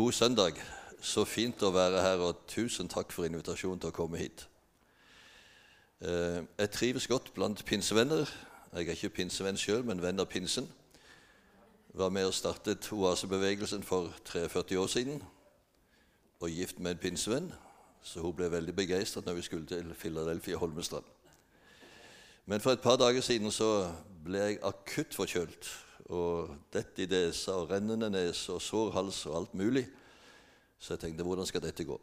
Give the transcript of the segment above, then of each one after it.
God søndag. Så fint å være her, og tusen takk for invitasjonen til å komme hit. Eh, jeg trives godt blant pinsevenner. Jeg er ikke pinsevenn sjøl, men venn av pinsen. Var med og startet oasebevegelsen for 43 år siden. Og gift med en pinsevenn, så hun ble veldig begeistret når vi skulle til Philadelphia Holmestrand. Men for et par dager siden så ble jeg akutt forkjølt. Og dette i nesa og rennende nese og sår hals og alt mulig. Så jeg tenkte hvordan skal dette gå?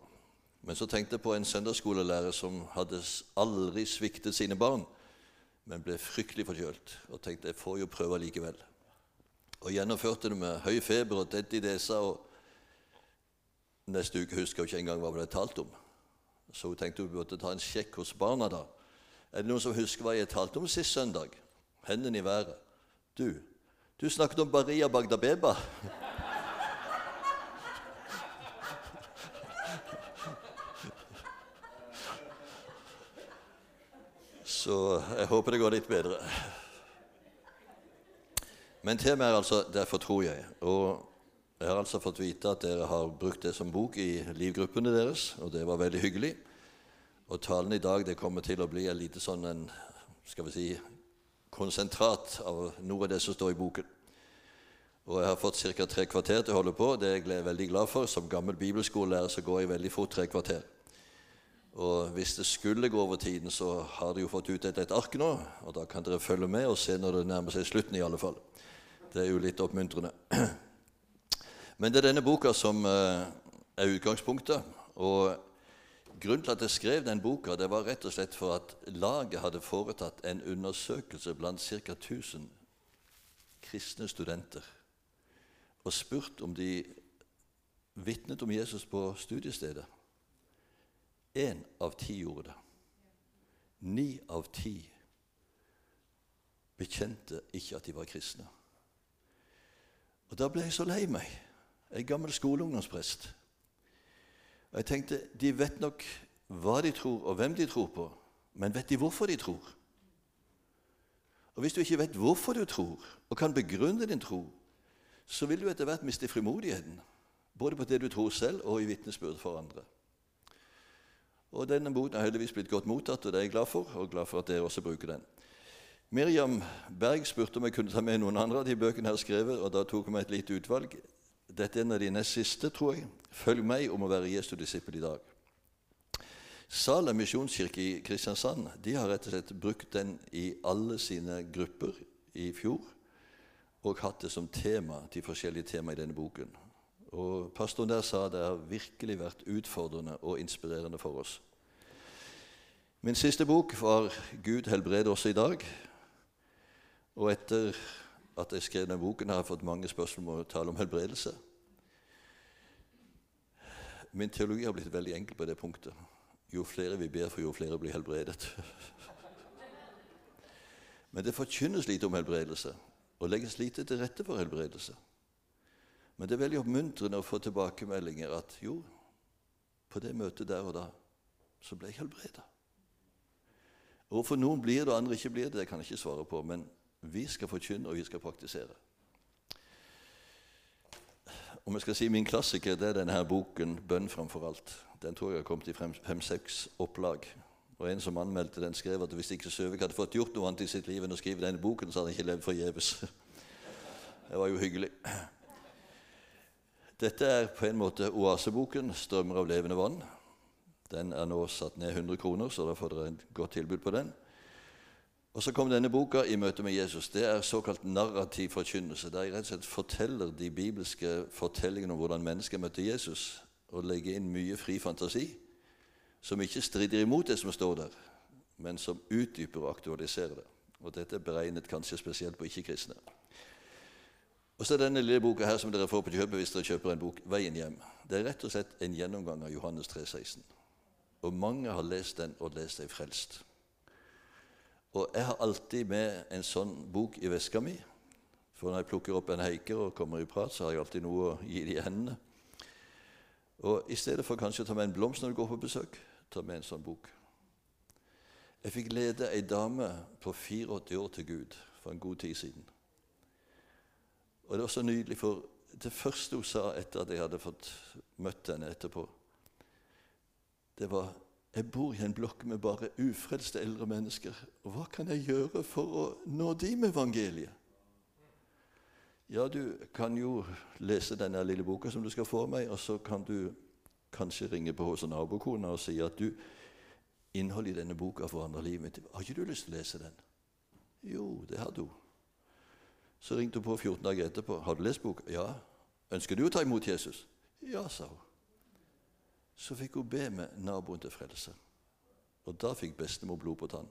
Men så tenkte jeg på en søndagsskolelærer som hadde aldri sviktet sine barn, men ble fryktelig forkjølt. Og tenkte jeg får jo prøve likevel. Og gjennomførte det med høy feber og dette i nesa. Og neste uke husker jeg ikke engang hva det ble talt om. Så hun tenkte hun burde ta en sjekk hos barna da. Er det noen som husker hva jeg talte om sist søndag? Hendene i været. Du, du snakket om Baria Bagdabeba. Så jeg håper det går litt bedre. Men temaet er altså 'Derfor tror jeg'. Og jeg har altså fått vite at dere har brukt det som bok i livgruppene deres, og det var veldig hyggelig. Og talen i dag det kommer til å bli en lite sånn en, skal vi si, konsentrat av noe av det som står i boken. Og jeg har fått ca. tre kvarter til å holde på. Det er jeg veldig glad for. Som gammel bibelskolelærer så går jeg veldig fort tre kvarter. Og hvis det skulle gå over tiden, så har dere jo fått utdelt et ark nå. Og da kan dere følge med og se når det nærmer seg slutten, i alle fall. Det er jo litt oppmuntrende. Men det er denne boka som eh, er utgangspunktet. Og grunnen til at jeg skrev den boka, det var rett og slett for at laget hadde foretatt en undersøkelse blant ca. 1000 kristne studenter og spurt om de vitnet om Jesus på studiestedet. Én av ti gjorde det. Ni av ti bekjente ikke at de var kristne. Og Da ble jeg så lei meg. Jeg er gammel skoleungdomsprest. Og jeg tenkte de vet nok hva de tror, og hvem de tror på, men vet de hvorfor de tror? Og Hvis du ikke vet hvorfor du tror, og kan begrunne din tro, så vil du etter hvert miste frimodigheten, både på det du tror selv, og i vitnesbyrd for andre. Og Denne boten har heldigvis blitt godt mottatt, og det er jeg glad for, og glad for at dere også bruker den. Miriam Berg spurte om jeg kunne ta med noen andre av de bøkene jeg har skrevet, og da tok hun meg et lite utvalg. Dette er en av de nest siste, tror jeg. Følg meg om å være Jesu disippel i dag. Salem misjonskirke i Kristiansand de har rett og slett brukt den i alle sine grupper i fjor og hatt det som tema, de forskjellige tema i denne boken. Og Pastoren der sa det har virkelig vært utfordrende og inspirerende for oss. Min siste bok var 'Gud helbreder også i dag'. Og etter at jeg skrev den boken, har jeg fått mange spørsmål om å tale om helbredelse. Min teologi har blitt veldig enkel på det punktet. Jo flere vi ber for, jo flere blir helbredet. Men det forkynnes lite om helbredelse og legges lite til rette for helbredelse. Men det er veldig oppmuntrende å få tilbakemeldinger at jo, på det møtet der og da så ble jeg helbreda. Hvorfor noen blir det og andre ikke blir det, det kan jeg ikke svare på. Men vi skal forkynne, og vi skal praktisere. Om jeg skal si min klassiker, det er denne her boken 'Bønn framfor alt'. Den tror jeg har kommet i fem-seks opplag. Og En som anmeldte den, skrev at hvis ikke Søvik hadde fått gjort noe annet i sitt liv enn å skrive denne boken, så hadde han ikke levd forgjeves. Det var jo hyggelig. Dette er på en måte oaseboken 'Strømmer av levende vann'. Den er nå satt ned 100 kroner, så da får dere et godt tilbud på den. Og Så kom denne boka i møte med Jesus. Det er såkalt narrativ forkynnelse. Der jeg rett og slett forteller de bibelske fortellingene om hvordan mennesker møtte Jesus, og legger inn mye fri fantasi som ikke strider imot det som står der, men som utdyper og aktualiserer det. Og Dette er beregnet kanskje spesielt på ikke-kristne. Og så er denne lille boka her som dere får på kjøpet hvis dere kjøper en bok, 'Veien hjem'. Det er rett og slett en gjennomgang av Johannes 3, 16. Og mange har lest den og lest seg frelst. Og jeg har alltid med en sånn bok i veska mi. For når jeg plukker opp en heiker og kommer i prat, så har jeg alltid noe å gi de i hendene. Og i stedet for kanskje å ta med en blomst når du går på besøk, ta med en sånn bok. Jeg fikk lede ei dame på 84 år til Gud for en god tid siden. Og det var så nydelig, for det første hun sa etter at jeg hadde fått møtt henne etterpå, det var jeg bor i en blokk med bare ufrelste eldre mennesker. Og hva kan jeg gjøre for å nå de med evangeliet? Ja, du kan jo lese denne lille boka som du skal få av meg, og så kan du kanskje ringe på hos nabokona og si at du, innholdet i denne boka forandrer livet mitt. Har ikke du lyst til å lese den? Jo, det hadde hun. Så ringte hun på 14 dager etterpå. 'Har du lest boka?' 'Ja.' 'Ønsker du å ta imot Jesus?' 'Ja', sa hun. Så fikk hun be med naboen til frelse. Og da fikk bestemor blod på tann.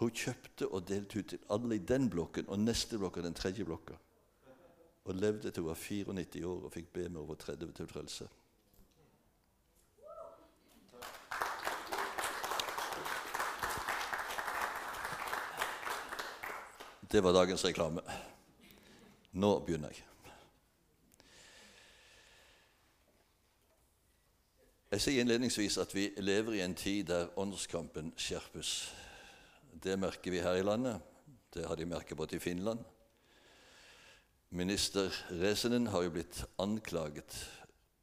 Hun kjøpte og delte ut til alle i den blokken og neste blokk og den tredje blokka. Og levde til hun var 94 år og fikk be med over 30 til frelse. Det var dagens reklame. Nå begynner jeg. Jeg sier innledningsvis at vi lever i en tid der åndskampen skjerpes. Det merker vi her i landet. Det har de merket både i Finland. Minister Resenen har jo blitt anklaget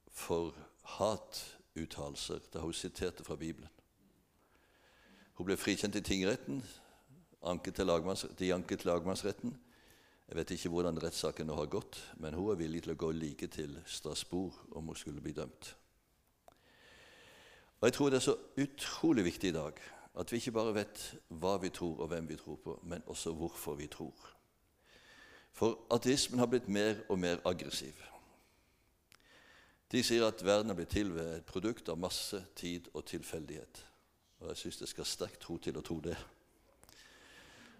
for hatuttalelser da hun siterte fra Bibelen. Hun ble frikjent i tingretten anket til de anket til lagmannsretten. Jeg vet ikke hvordan rettssaken nå har gått, men hun er villig til å gå like til Strasbourg om hun skulle bli dømt. Og Jeg tror det er så utrolig viktig i dag at vi ikke bare vet hva vi tror og hvem vi tror på, men også hvorfor vi tror. For ateismen har blitt mer og mer aggressiv. De sier at verden er blitt til ved et produkt av masse tid og tilfeldighet. Og jeg syns det skal sterkt tro til å tro det.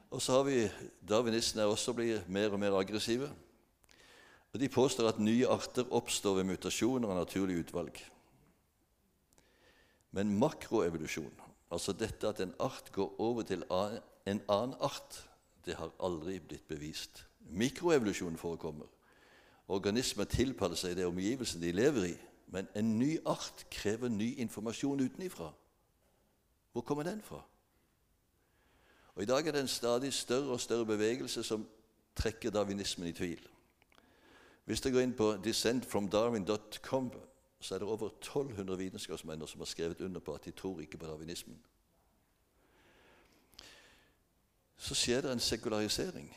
Og så har vi darwinistene også blir mer og mer aggressive. Og De påstår at nye arter oppstår ved mutasjoner og naturlig utvalg. Men makroevolusjon, altså dette at en art går over til en annen art, det har aldri blitt bevist. Mikroevolusjon forekommer. Organismer tilpasser seg det omgivelsen de lever i. Men en ny art krever ny informasjon utenifra. Hvor kommer den fra? Og I dag er det en stadig større og større bevegelse som trekker darwinismen i tvil. Hvis du går inn på descentfromdarwin.com, så er det over 1200 vitenskapsmenn som har skrevet under på at de tror ikke på darwinismen. Så skjer det en sekularisering.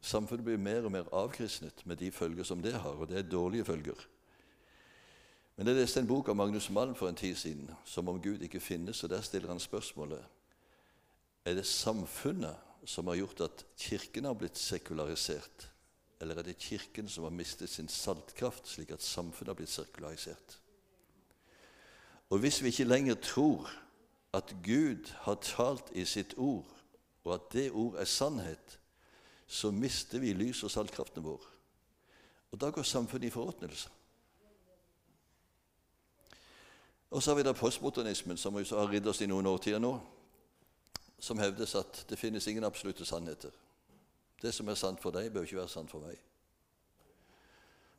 Samfunnet blir mer og mer avkristnet med de følger som det har, og det er dårlige følger. Men Jeg leste en bok av Magnus Malm for en tid siden, 'Som om Gud ikke finnes', og der stiller han spørsmålet er det samfunnet som har gjort at Kirken har blitt sekularisert? Eller er det Kirken som har mistet sin saltkraft, slik at samfunnet har blitt sirkularisert? Og hvis vi ikke lenger tror at Gud har talt i sitt ord, og at det ord er sannhet, så mister vi lys- og saltkraften vår. Og da går samfunnet i forråtnelse. Og så har vi da postmodernismen, som har ridd oss i noen årtier nå som hevdes at det finnes ingen absolutte sannheter. Det som er sant for deg, bør ikke være sant for meg.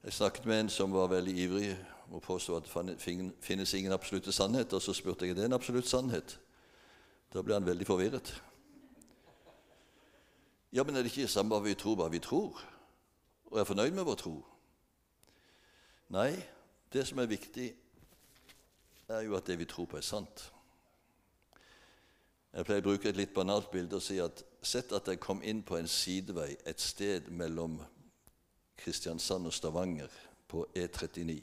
Jeg snakket med en som var veldig ivrig og påstod at det finnes ingen absolutte sannheter. Så spurte jeg er det en absolutt sannhet. Da ble han veldig forvirret. Ja, men er det ikke samme hva vi tror, hva vi tror? Og er fornøyd med vår tro? Nei, det som er viktig, er jo at det vi tror på, er sant. Jeg pleier å bruke et litt banalt bilde og si at sett at jeg kom inn på en sidevei et sted mellom Kristiansand og Stavanger på E39.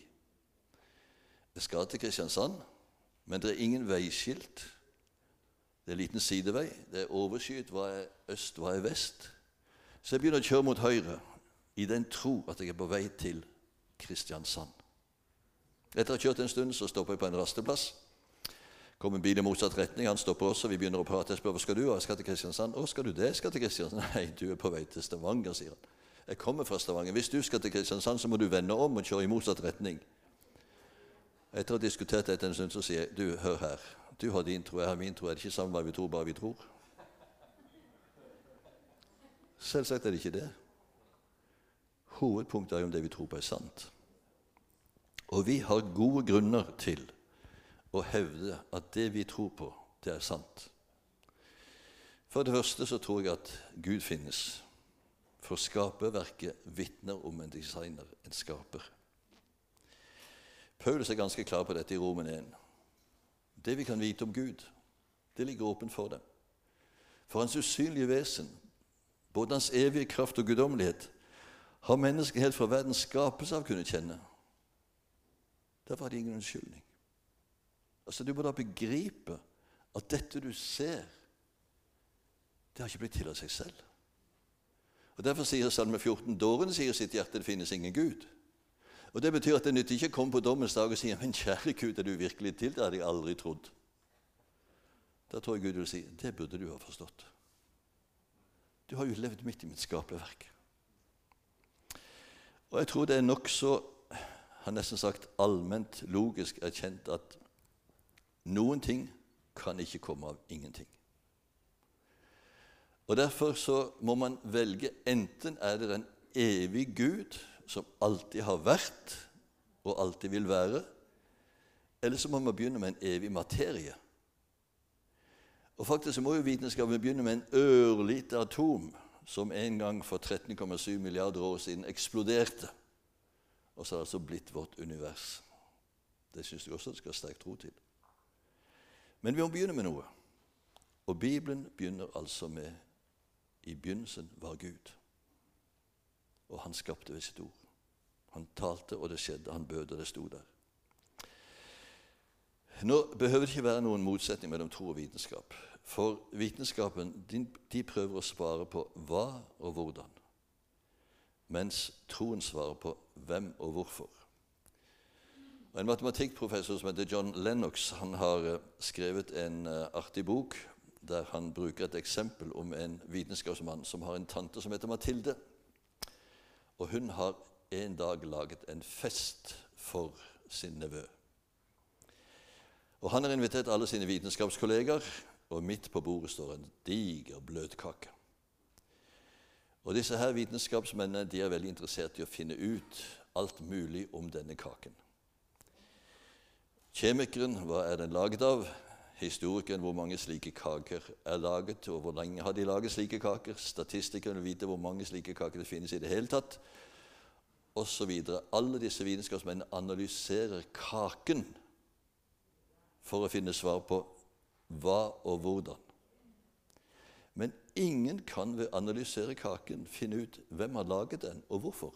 Jeg skal til Kristiansand, men det er ingen veiskilt. Det er en liten sidevei. Det er overskyet. Hva er øst, hva er vest? Så jeg begynner å kjøre mot høyre i den tro at jeg er på vei til Kristiansand. Etter å ha kjørt en stund så stopper jeg på en rasteplass kommer en bil i motsatt retning. Han stopper også. Vi begynner å prate. Jeg spør hva skal du? Jeg skal til Kristiansand. Å, skal du det? Jeg skal til Kristiansand. Nei, du er på vei til Stavanger, sier han. Jeg kommer fra Stavanger. Hvis du skal til Kristiansand, så må du vende om og kjøre i motsatt retning. Etter å ha diskutert dette en stund, så sier jeg, du, hør her. Du har din tro, jeg har min tro. Er det ikke samme hva vi tror, bare vi tror? Selvsagt er det ikke det. Hovedpunktet er jo om det vi tror på, er sant. Og vi har gode grunner til og hevde at det vi tror på, det er sant. For det første så tror jeg at Gud finnes. For skaperverket vitner om en designer, en skaper. Paulus er ganske klar på dette i Roman 1. Det vi kan vite om Gud, det ligger åpent for dem. For hans usynlige vesen, både hans evige kraft og guddommelighet, har mennesket helt fra verdens skapelse av kunnet kjenne. Derfor har de ingen unnskyldning. Altså, Du må da begripe at dette du ser, det har ikke blitt til av seg selv. Og Derfor sier Salme 14 dåren sier sitt hjerte det finnes ingen Gud. Og Det betyr at det nytter ikke å komme på dommens dag og si men kjære Gud, er du virkelig til? Det hadde jeg aldri trodd. Da tror jeg Gud vil si det burde du ha forstått. Du har jo levd midt i mitt skaperverk. Og jeg tror det er nokså har nesten sagt allment logisk erkjent at noen ting kan ikke komme av ingenting. Og Derfor så må man velge enten er det en evig Gud som alltid har vært og alltid vil være, eller så må man begynne med en evig materie. Og faktisk må jo vitenskapen begynne med en ørlite atom som en gang for 13,7 milliarder år siden eksploderte. Og så har det altså blitt vårt univers. Det syns jeg også det skal sterk tro til. Men vi må begynne med noe. Og Bibelen begynner altså med I begynnelsen var Gud. Og han skapte ved sitt ord. Han talte, og det skjedde. Han bød, og det sto der. Nå behøver det ikke være noen motsetning mellom tro og vitenskap. For vitenskapen de, prøver å svare på hva og hvordan, mens troen svarer på hvem og hvorfor. En matematikkprofessor som heter John Lennox han har eh, skrevet en uh, artig bok der han bruker et eksempel om en vitenskapsmann som har en tante som heter Mathilde. Og hun har en dag laget en fest for sin nevø. Og Han har invitert alle sine vitenskapskolleger, og midt på bordet står en diger bløtkake. Og Disse her vitenskapsmennene de er veldig interessert i å finne ut alt mulig om denne kaken. Kjemikeren, hva er den laget av? Historikeren, hvor mange slike kaker er laget, og hvor lenge har de laget slike kaker? Statistikeren vil vite hvor mange slike kaker det finnes i det hele tatt, osv. Alle disse vitenskapsmennene analyserer kaken for å finne svar på hva og hvordan. Men ingen kan ved å analysere kaken finne ut hvem har laget den, og hvorfor.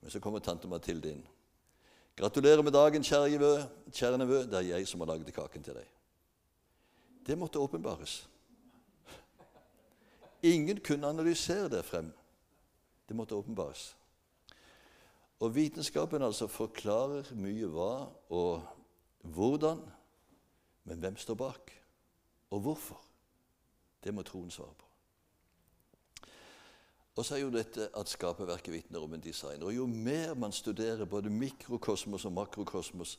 Men så kommer tante Mathilde inn. 'Gratulerer med dagen, kjære nevø. Det er jeg som har laget kaken til deg.' Det måtte åpenbares. Ingen kunne analysere det frem. Det måtte åpenbares. Og vitenskapen altså forklarer mye hva og hvordan, men hvem står bak, og hvorfor? Det må troen svare på. Og så er jo dette at skaperverket vitner om en designer. Og jo mer man studerer både mikrokosmos og makrokosmos,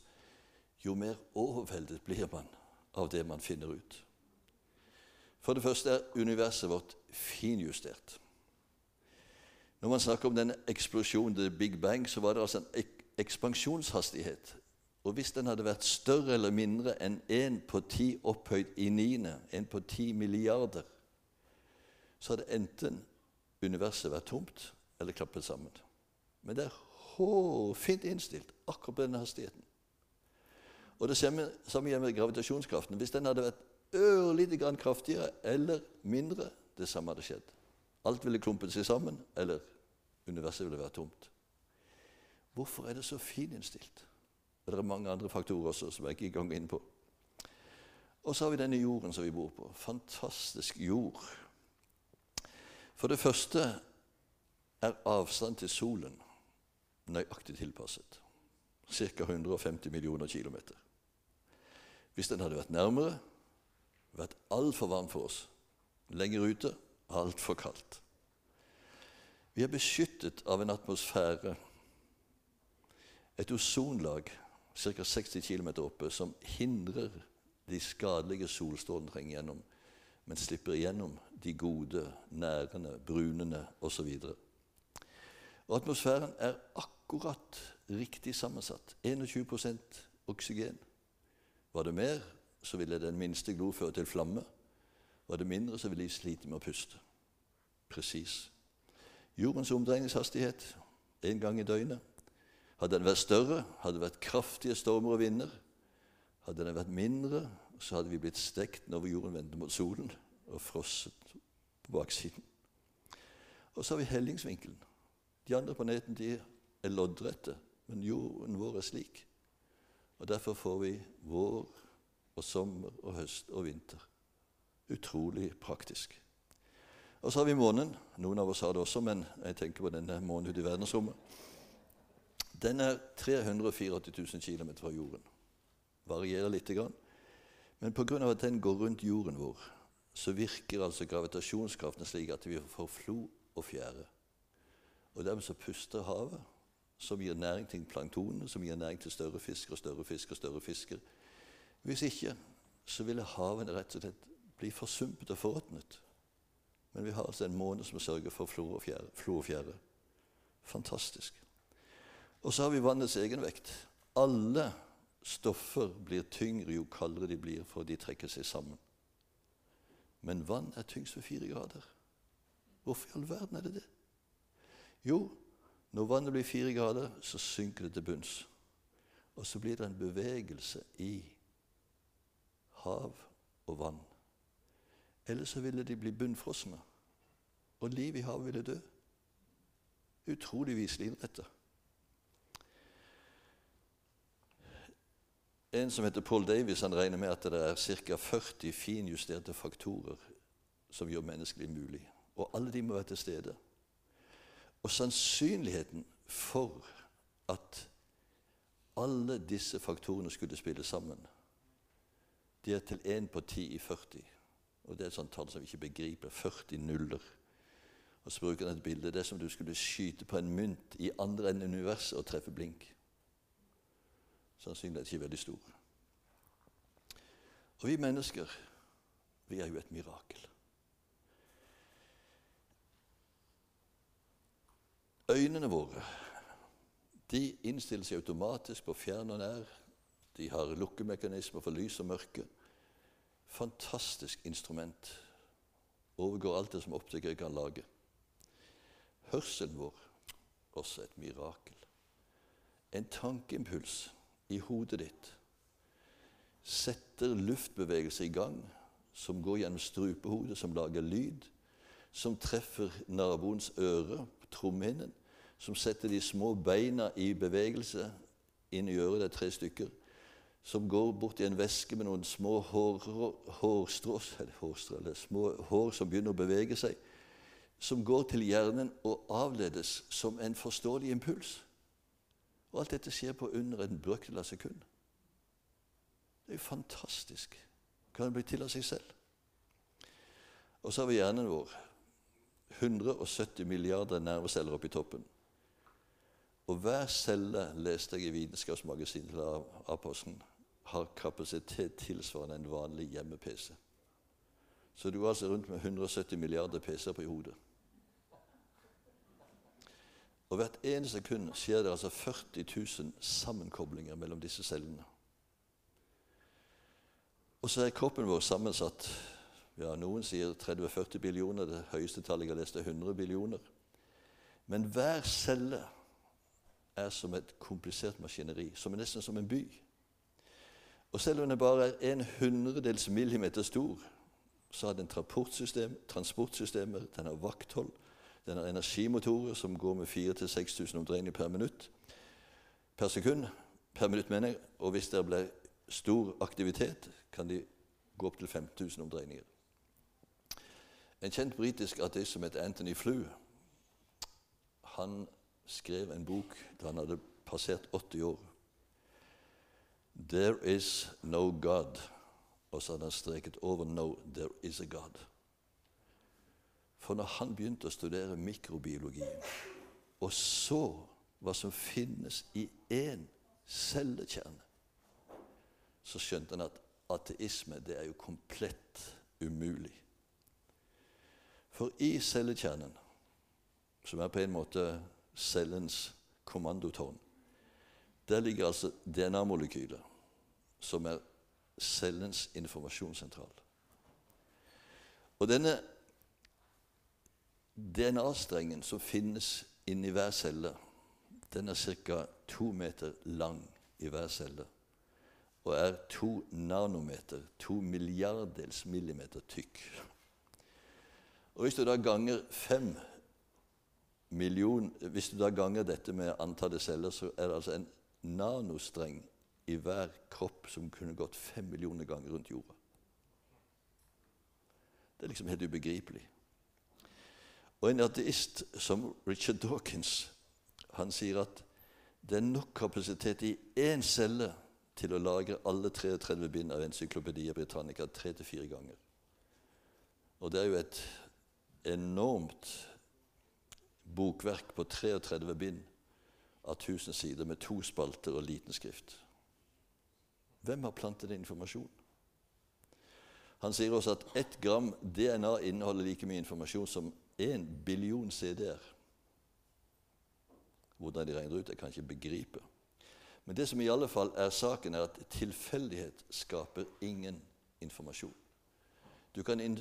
jo mer overveldet blir man av det man finner ut. For det første er universet vårt finjustert. Når man snakker om denne eksplosjonen, the big bang, så var det altså en ek ekspansjonshastighet. Og hvis den hadde vært større eller mindre enn én på ti opphøyd i niende, én på ti milliarder, så hadde enten universet være tomt eller klappet sammen. Men det er hårfint innstilt akkurat på denne hastigheten. Og det samme gjelder med gravitasjonskraften. Hvis den hadde vært ørlite grann kraftigere eller mindre, det samme hadde skjedd. Alt ville klumpet seg sammen, eller universet ville vært tomt. Hvorfor er det så fininnstilt? Det er mange andre faktorer også som jeg ikke går inn på. Og så har vi denne jorden som vi bor på. Fantastisk jord. For det første er avstand til solen nøyaktig tilpasset. Ca. 150 millioner kilometer. Hvis den hadde vært nærmere, vært altfor varm for oss. Lenger ute altfor kaldt. Vi er beskyttet av en atmosfære, et ozonlag ca. 60 km oppe, som hindrer de skadelige solstrålene trenger gjennom men slipper igjennom de gode, nærende, brunende osv. Atmosfæren er akkurat riktig sammensatt. 21 oksygen. Var det mer, så ville den minste glo føre til flamme. Var det mindre, så ville de slite med å puste. presis. Jordens omdreiningshastighet én gang i døgnet. Hadde den vært større, hadde det vært kraftige stormer og vinder. Hadde den vært mindre, så hadde vi blitt stekt når jorden vendte mot solen og frosset på baksiden. Og så har vi hellingsvinkelen. De andre planetene er loddrette, men jorden vår er slik. Og Derfor får vi vår og sommer og høst og vinter. Utrolig praktisk. Og så har vi månen. Noen av oss har det også, men jeg tenker på denne månen ute i verdensrommet. Den er 384 000 km fra jorden. Varierer lite grann. Men pga. at den går rundt jorden vår, så virker altså gravitasjonskraften slik at vi får flo og fjære. Og dermed så puster havet, som gir næring til planktonene, som gir næring til større fisker og større fisker og større fisker. Hvis ikke så ville havene rett og slett bli forsumpet og forråtnet. Men vi har altså en måne som sørger for flo og fjære. Flo og fjære. Fantastisk. Og så har vi vannets egenvekt. Alle stoffer blir tyngre jo kaldere de blir, for de trekker seg sammen. Men vann er tyngst ved fire grader. Hvorfor i all verden er det det? Jo, når vannet blir fire grader, så synker det til bunns. Og så blir det en bevegelse i hav og vann. Ellers så ville de bli bunnfrosne, og livet i havet ville dø. Utroligvis viselig En som heter Paul Davies, han regner med at det er ca. 40 finjusterte faktorer som gjør menneskelig mulig. Og alle de må være til stede. Og sannsynligheten for at alle disse faktorene skulle spille sammen, det er til én på ti i 40. Og det er et sånt tall som vi ikke begriper. 40 nuller. Og så bruker han et bilde. Det er som du skulle skyte på en mynt i andre enn universet og treffe blink. Sannsynligheten er ikke veldig stor. Og vi mennesker, vi er jo et mirakel. Øynene våre de innstiller seg automatisk på fjern og nær. De har lukkemekanismer for lys og mørke. Fantastisk instrument. Overgår alt det som optikere kan lage. Hørselen vår også et mirakel. En tankeimpuls i hodet ditt setter luftbevegelser i gang som går gjennom strupehodet, som lager lyd, som treffer naboens øre, trommehinnen, som setter de små beina i bevegelse inn i øret. Det er tre stykker. Som går bort i en væske med noen små hår, hårstrå, eller små hår som begynner å bevege seg. Som går til hjernen og avledes som en forståelig impuls. Og alt dette skjer på under en brøkdel av sekund. Det er jo fantastisk. Kan det bli til av seg selv? Og så har vi hjernen vår. 170 milliarder nerveceller oppi toppen. Og hver celle, leste jeg i Vitenskapsmagasinet til Apostelen, har kapasitet tilsvarende en vanlig hjemme-PC. Så du er altså rundt med 170 milliarder PC-er på hodet. Og hvert eneste sekund skjer det altså 40 000 sammenkoblinger mellom disse cellene. Og så er kroppen vår sammensatt ja, Noen sier 30-40 billioner. Det høyeste tallet jeg har lest, er 100 billioner. Men hver celle er som et komplisert maskineri, som er nesten som en by. Og selv om den bare er en hundredels millimeter stor, så har den transportsystem, transportsystemer, den har vakthold, den har energimotorer som går med 4000-6000 omdreininger per minutt. Per sekund. Per minutt, mener jeg. Og hvis det blir stor aktivitet, kan de gå opp til 5000 omdreininger. En kjent britisk ateist som heter Anthony Flew, han skrev en bok da han hadde passert 80 år. 'There is no God'. Og så hadde han streket over 'No, there is a God'. For når han begynte å studere mikrobiologien og så hva som finnes i én cellekjerne, så skjønte han at ateisme det er jo komplett umulig. For i cellekjernen, som er på en måte cellens kommandotårn, der ligger altså DNA-molekylet, som er cellens informasjonssentral. Og denne DNA-strengen som finnes inni hver celle, den er ca. to meter lang i hver celle og er to nanometer, to milliardels millimeter tykk. Og Hvis du da ganger fem million, hvis du da ganger dette med antallet celler, så er det altså en nanostreng i hver kropp som kunne gått fem millioner ganger rundt jorda. Det er liksom helt ubegripelig. Og en ateist som Richard Dawkins han sier at det er nok kapasitet i én celle til å lagre alle 33 bind av Encyklopedia Britannica tre til fire ganger. Og det er jo et enormt bokverk på 33 bind av 1000 sider med to spalter og liten skrift. Hvem har plantet informasjon? Han sier også at ett gram DNA inneholder like mye informasjon som én billion CD-er. Hvordan de regner ut, jeg kan ikke begripe. Men det som i alle fall er saken, er at tilfeldighet skaper ingen informasjon. Du kan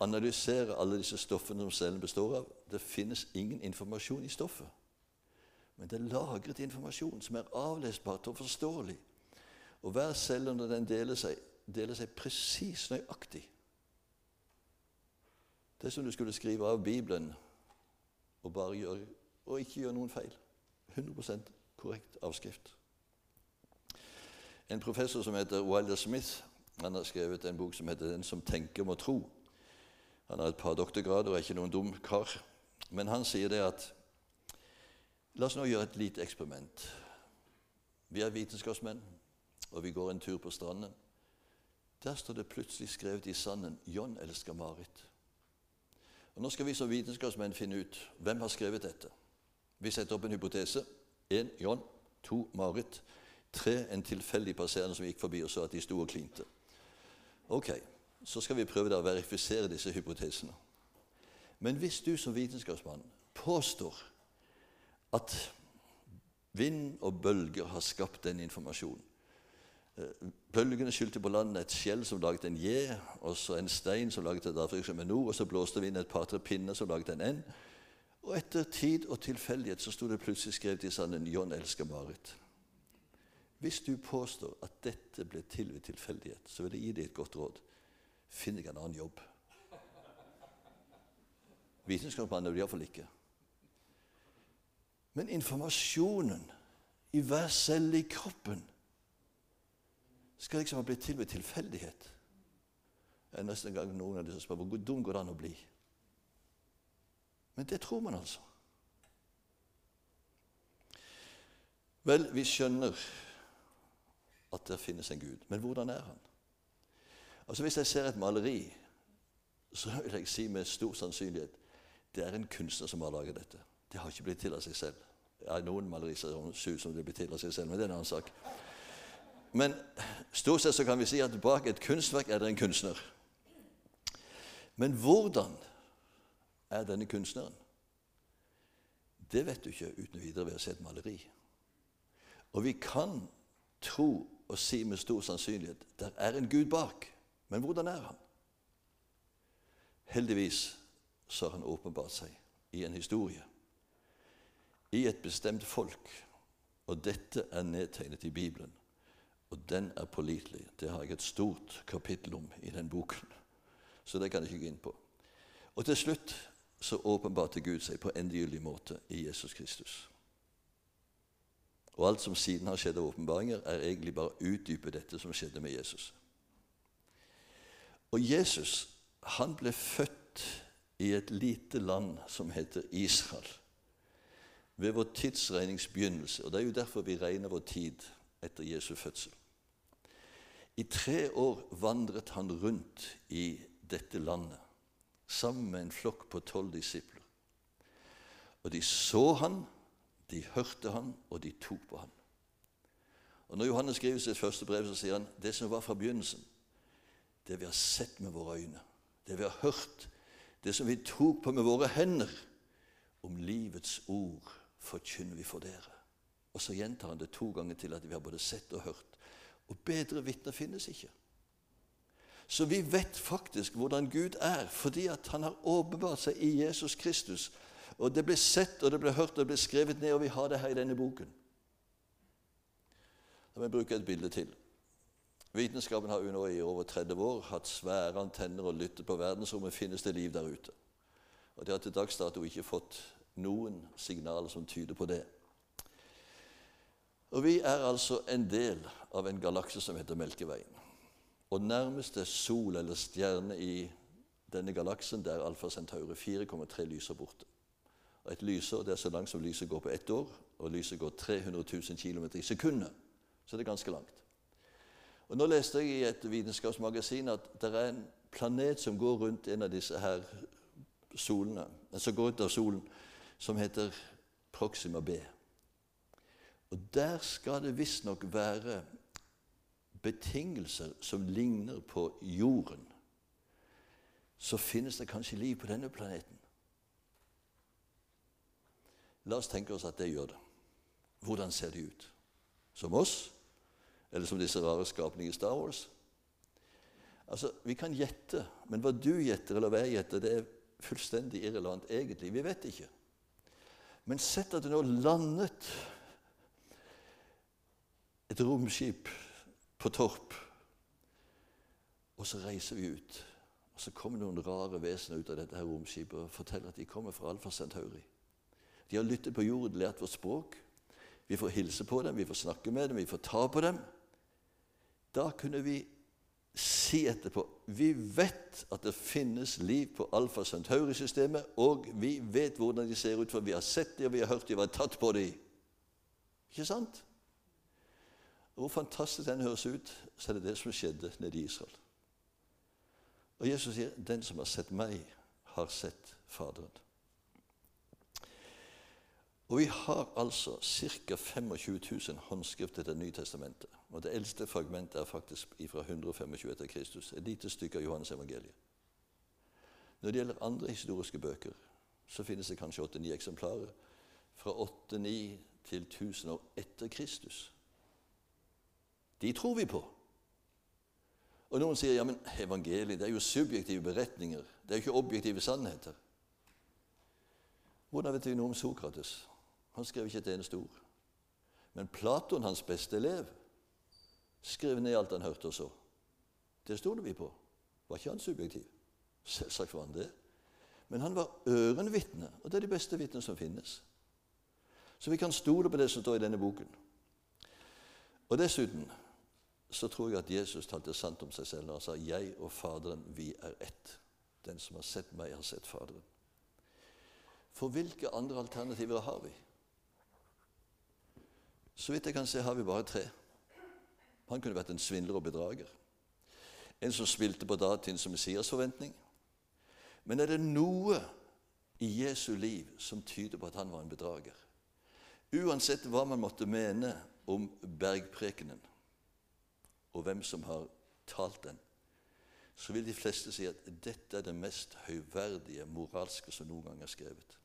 analysere alle disse stoffene som cellen består av. Det finnes ingen informasjon i stoffet. Men det er lagret informasjon som er avlesbart og forståelig. Og hver celle, når den deler seg, deler seg presis nøyaktig. Det som du skulle skrive av Bibelen og, gjøre, og ikke gjøre noen feil. 100% korrekt avskrift. En professor som heter Wilder Smith, han har skrevet en bok som heter 'Den som tenker, må tro'. Han har et par doktorgrader og er ikke noen dum kar. Men han sier det at La oss nå gjøre et lite eksperiment. Vi er vitenskapsmenn, og vi går en tur på stranden. Der står det plutselig skrevet i sanden 'John elsker Marit'. Og Nå skal vi som vitenskapsmenn finne ut hvem har skrevet dette. Vi setter opp en hypotese. Én John, to Marit, tre en tilfeldig passerende som gikk forbi og så at de sto og klinte. Ok, Så skal vi prøve å verifisere disse hypotesene. Men hvis du som vitenskapsmann påstår at vind og bølger har skapt den informasjonen Bølgene skyldte på landet et skjell som laget en J, og så en stein som laget et avtrykk som en O, og så blåste vi inn et par-tre pinner som laget en N. Og etter tid og tilfeldighet så sto det plutselig skrevet i sanden 'John elsker Marit'. Hvis du påstår at dette ble til ved tilfeldighet, så vil jeg gi deg et godt råd. Finn deg en annen jobb. Vitenskapsmannen er du iallfall ikke. Men informasjonen i hver celle i kroppen skal liksom ha blitt til ved tilfeldighet. Det er nesten en gang noen av de som spør hvor dum går det an å bli. Men det tror man altså. Vel, vi skjønner at det finnes en Gud, men hvordan er han? Altså Hvis jeg ser et maleri, så vil jeg si med stor sannsynlighet det er en kunstner som har laget dette. Det har ikke blitt til av seg selv. Ja, noen malerier ser ut som det blir til av seg selv, men det er en annen sak. Men stort sett så kan vi si at bak et kunstverk er det en kunstner. Men hvordan er denne kunstneren? Det vet du ikke uten videre ved å se et maleri. Og vi kan tro og si med stor sannsynlighet der er en Gud bak. Men hvordan er han? Heldigvis så har han åpenbart seg i en historie, i et bestemt folk. Og dette er nedtegnet i Bibelen, og den er pålitelig. Det har jeg et stort kapittel om i den boken, så det kan jeg ikke gå inn på. Og til slutt så åpenbarte Gud seg på endegyldig måte i Jesus Kristus. Og alt som siden har skjedd av åpenbaringer, er egentlig bare å utdype dette som skjedde med Jesus. Og Jesus han ble født i et lite land som heter Israel. Ved vår tidsregnings begynnelse. Og Det er jo derfor vi regner vår tid etter Jesu fødsel. I tre år vandret han rundt i dette landet sammen med en flokk på tolv disipler. Og de så han, de hørte han, og de tok på han. Og Når Johannes skriver sitt første brev, så sier han det som var fra begynnelsen, det vi har sett med våre øyne, det vi har hørt, det som vi tok på med våre hender, om livets ord forkynner vi for dere. Og så gjentar han det to ganger til at vi har både sett og hørt. Og bedre vitner finnes ikke. Så vi vet faktisk hvordan Gud er, fordi at han har åpenbart seg i Jesus Kristus. Og Det ble sett, og det ble hørt, og det ble skrevet ned, og vi har det her i denne boken. La meg bruke et bilde til. Vitenskapen har jo nå i over 30 år hatt svære antenner og lyttet på verdensrommet. Finnes det liv der ute? Og De har til dags dato ikke fått noen signaler som tyder på det. Og Vi er altså en del av en galakse som heter Melkeveien. Og nærmeste sol eller stjerne i denne galaksen det er Alfa Centauri. 4,3 lyser borte. Og Et lysår det er så langt som lyset går på ett år, og lyset går 300 000 km i sekundet. Så det er ganske langt. Og Nå leste jeg i et vitenskapsmagasin at det er en planet som går rundt en av disse her solene, som går rundt av solen, som heter Proxima B. Og Der skal det visstnok være betingelser som ligner på jorden. Så finnes det kanskje liv på denne planeten. La oss tenke oss at det gjør det. Hvordan ser de ut? Som oss? Eller som disse rare skapningene i Star Wars? Altså, Vi kan gjette, men hva du gjetter, eller hva jeg gjetter, det er fullstendig irrelevant egentlig. Vi vet ikke. Men sett at det nå landet et romskip på Torp, og så reiser vi ut. Og Så kommer noen rare vesener ut av dette her romskipet og forteller at de kommer fra Alfa Centauri. De har lyttet på jorden, lært vårt språk. Vi får hilse på dem, vi får snakke med dem, vi får ta på dem. Da kunne vi si etterpå vi vet at det finnes liv på Alfa Centauri-systemet, og vi vet hvordan de ser ut, for vi har sett dem, og vi har hørt de var tatt på dem. Ikke sant? Hvor fantastisk den høres ut, så er det det som skjedde nede i Israel. Og Jesus sier, 'Den som har sett meg, har sett Faderen'. Og Vi har altså ca. 25 000 håndskrifter til Det nye testamentet. Og Det eldste fragmentet er faktisk fra 125 etter Kristus. Et lite stykke av Johannes evangeliet. Når det gjelder andre historiske bøker, så finnes det kanskje 8-9 eksemplarer. Fra 8-9 til 1000 år etter Kristus. De tror vi på. Og Noen sier ja, men evangeliet det er jo subjektive beretninger. Det er jo ikke objektive sannheter. Hvordan vet vi noe om Sokrates? Han skrev ikke et eneste ord. Men Platon, hans beste elev, skrev ned alt han hørte og så. Det stoler vi på. Var ikke han subjektiv? Selvsagt var han det. Men han var ørenvitne, og det er de beste vitnene som finnes. Så vi kan stole på det som står i denne boken. Og dessuten så tror jeg at Jesus talte sant om seg selv når han sa 'Jeg og Faderen, vi er ett'. Den som har sett meg, har sett Faderen. For hvilke andre alternativer har vi? Så vidt jeg kan se, har vi bare tre. Han kunne vært en svindler og bedrager. En som spilte på datidens Messias-forventning. Men er det noe i Jesu liv som tyder på at han var en bedrager? Uansett hva man måtte mene om bergprekenen og hvem som har talt den, så vil de fleste si at dette er det mest høyverdige moralske som noen gang er skrevet.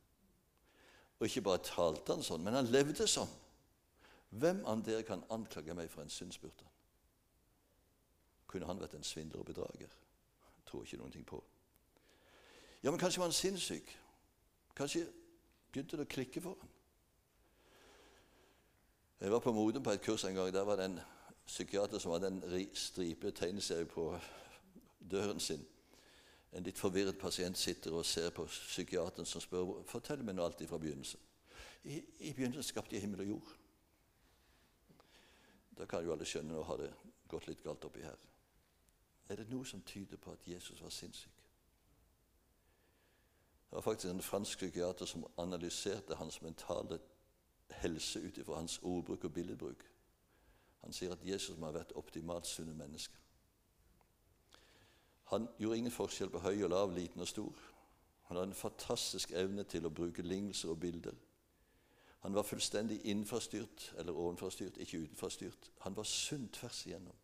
Og ikke bare talte han sånn, men han levde sånn. Hvem av dere kan anklage meg for en synsbyrde? Kunne han vært en svindler og bedrager? Tror ikke noen ting på. Ja, men kanskje var han sinnssyk? Kanskje begynte det å klikke for han? Jeg var på Modum på et kurs en gang. Der var det en psykiater som hadde en stripe tegneserie på døren sin. En litt forvirret pasient sitter og ser på psykiateren som spør fortell meg nå alltid fra begynnelsen. I, I begynnelsen skapte jeg himmel og jord. Da kan jo alle skjønne nå har det gått litt galt oppi her. Er det noe som tyder på at Jesus var sinnssyk? Det var faktisk en fransk psykiater som analyserte hans mentale helse ut ifra hans ordbruk og billedbruk. Han sier at Jesus må ha vært optimalt sunne mennesker. Han gjorde ingen forskjell på høy og lav, liten og stor. Han hadde en fantastisk evne til å bruke lignelser og bilder. Han var fullstendig innenforstyrt eller ovenforstyrt, ikke utenforstyrt. Han var sunn tvers igjennom.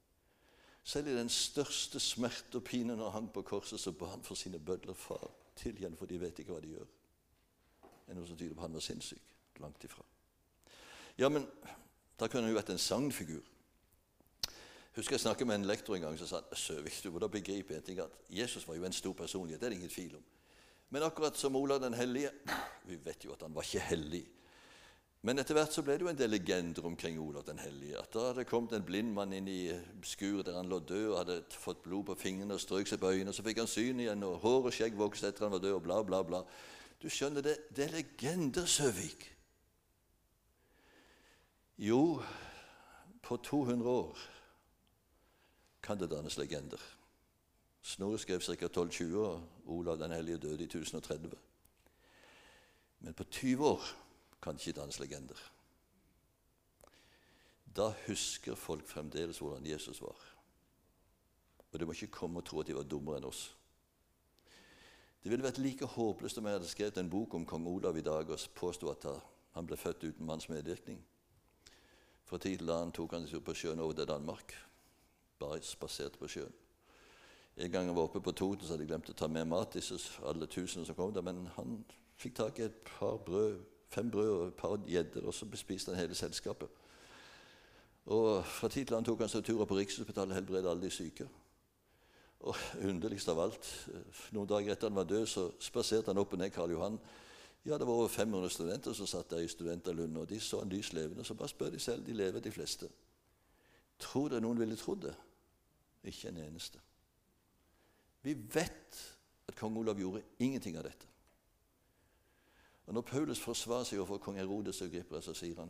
Selv i den største smerte og pine når han hang på korset, så ba han for sine bødler far tilgi for de vet ikke hva de gjør. Det er noe som tyder på at han var sinnssyk. Langt ifra. Ja, men da kunne jo vært en sagnfigur. husker jeg snakket med en lektor en gang som sa Søvik, du må da begripe en ting at Jesus var jo en stor personlighet. Det er det ingen tvil om. Men akkurat som Olav den hellige Vi vet jo at han var ikke hellig. Men etter hvert så ble det jo en del legender omkring Olav den hellige. At da hadde kommet en blind mann inn i skuret der han lå død og hadde fått blod på fingrene og strøk seg på øynene. og Så fikk han syn igjen, og hår og skjegg vokste etter han var død, og bla, bla, bla. Du skjønner, det, det er legender, Søvik. Jo, på 200 år kan det dannes legender. Snorre skrev ca. 1220, og Olav den hellige døde i 1030. Men på 20 år kan det ikke dannes legender. Da husker folk fremdeles hvordan Jesus var. Og de må ikke komme og tro at de var dummere enn oss. Det ville vært like håpløst om jeg hadde skrevet en bok om kong Olav i dag og påsto at han ble født uten manns medvirkning. Fra tid til annen tok han seg på sjøen over til Danmark. Bare spaserte på sjøen. En gang jeg var oppe på Toten, så hadde jeg glemt å ta med mat disse alle tusen som kom der. Men han fikk tak i et par brød, fem brød og et par gjedder, og så bespiste han hele selskapet. Og Fra tid til annen tok han seg turer på Rikshospitalet og helbredet alle de syke. Og underligst av alt, noen dager etter han var død, så spaserte han opp og ned Karl Johan. Ja, det var over 500 studenter som satt der i studenterlunden, og de så han lys levende. Så bare spør de selv. De lever, de fleste. Tror dere noen ville trodd det? Ikke en eneste. Vi vet at kong Olav gjorde ingenting av dette. Og Når Paulus forsvarer seg overfor kong Herodes og Griper, så sier han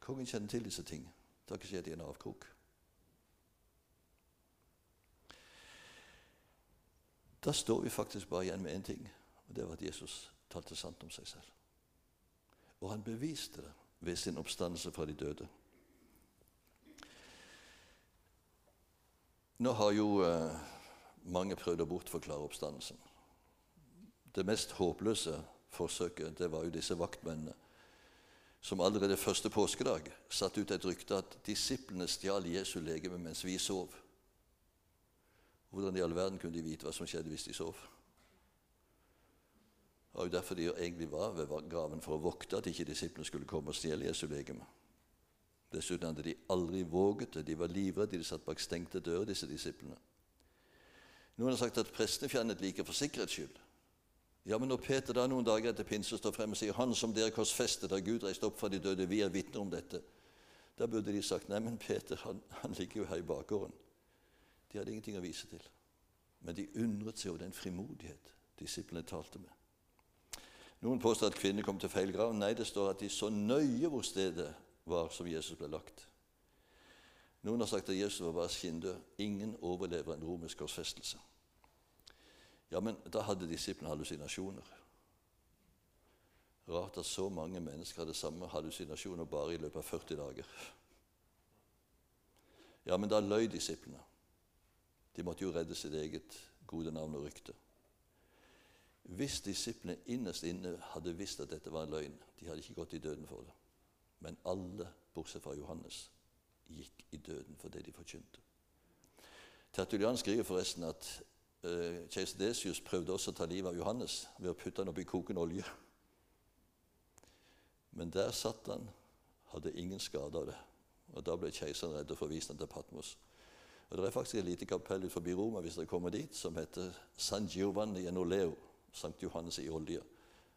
kongen kjenner til disse ting. Det har ikke skjedd i en avkrok. Da står vi faktisk bare igjen med én ting, og det var at Jesus talte sant om seg selv. Og han beviste det ved sin oppstandelse fra de døde. Nå har jo eh, mange prøvd å bortforklare oppstandelsen. Det mest håpløse forsøket det var jo disse vaktmennene som allerede første påskedag satte ut et rykte at disiplene stjal Jesu legeme mens vi sov. Hvordan i all verden kunne de vite hva som skjedde hvis de sov? Det var jo derfor de egentlig var ved graven, for å vokte at ikke disiplene skulle komme og stjele Jesu legeme. Dessuten hadde de aldri våget det. De var livredde. De satt bak stengte dører, disse disiplene. Noen har sagt at prestene fjernet liket for sikkerhets skyld. Ja, men når Peter da noen dager etter pinse står frem og sier 'Han som dere korsfestet, har Gud reist opp fra de døde, vi er vitner om dette', da burde de sagt 'Nei, men Peter, han, han ligger jo her i bakgården'. De hadde ingenting å vise til. Men de undret seg over den frimodighet disiplene talte med. Noen påstår at kvinner kom til feil grav. Nei, det står at de så nøye hvor stedet var som Jesus ble lagt. Noen har sagt at Jesus var bare skinndød. Ingen overlever en romersk korsfestelse. Ja, men da hadde disiplene hallusinasjoner. Rart at så mange mennesker hadde samme hallusinasjoner bare i løpet av 40 dager. Ja, men da løy disiplene. De måtte jo redde sitt eget gode navn og rykte. Hvis disiplene innerst inne hadde visst at dette var en løgn, de hadde ikke gått i døden for det. Men alle, bortsett fra Johannes, gikk i døden for det de forkynte. Tertulian skriver forresten at uh, keiser Desius prøvde også å ta livet av Johannes ved å putte han oppi kokende olje. Men der satt han, hadde ingen skade av det. Og Da ble keiseren redd og forviste han til Patmos. Og Det er faktisk et lite kapell ut forbi Roma hvis dere kommer dit, som heter San Giovanni Enoleo, Sankt Johannes i olje.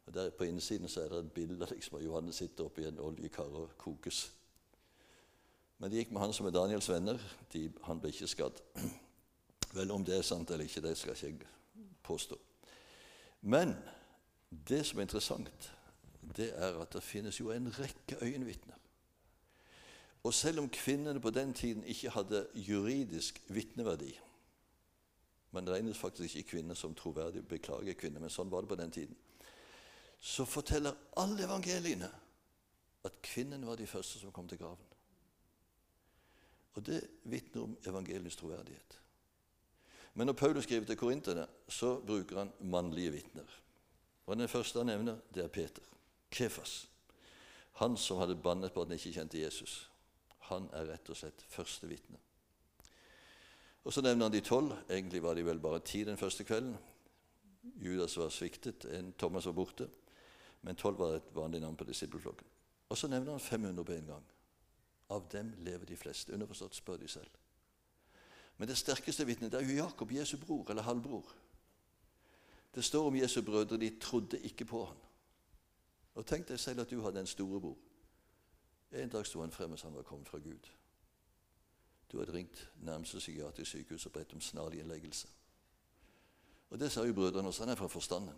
Og der På innsiden så er det et bilde liksom, av Johannes sitter oppi en oljekar og kokes. Men det gikk med han som er Daniels venner. De, han ble ikke skadd. Vel, om det er sant eller ikke, det skal ikke jeg påstå. Men det som er interessant, det er at det finnes jo en rekke øyenvitner. Og selv om kvinnene på den tiden ikke hadde juridisk vitneverdi Man regnet faktisk ikke kvinner som troverdige. Beklager kvinner, men sånn var det på den tiden. Så forteller alle evangeliene at kvinnene var de første som kom til graven. Og det vitner om evangeliets troverdighet. Men når Paulus skriver til korinterne, så bruker han mannlige vitner. Og Den første han nevner, det er Peter. Kefas. Han som hadde bannet på at han ikke kjente Jesus. Han er rett og slett første vitne. Og Så nevner han de tolv. Egentlig var de vel bare ti den første kvelden. Judas var sviktet, en Thomas var borte. Men tolv var et vanlig navn på disippelflokken. Og så nevner han 500 på en gang. Av dem lever de fleste. Underforstått spør de selv. Men det sterkeste vitnet er jo Jakob, Jesu bror eller halvbror. Det står om Jesu brødre de trodde ikke på han. Og Tenk deg selv at du hadde en storebror. En dag sto han frem mens han var kommet fra Gud. Du hadde ringt nærmeste psykiatrisk sykehus og bedt om snarlig innleggelse. Og Det sa jo brødrene også. Han er fra forstanden.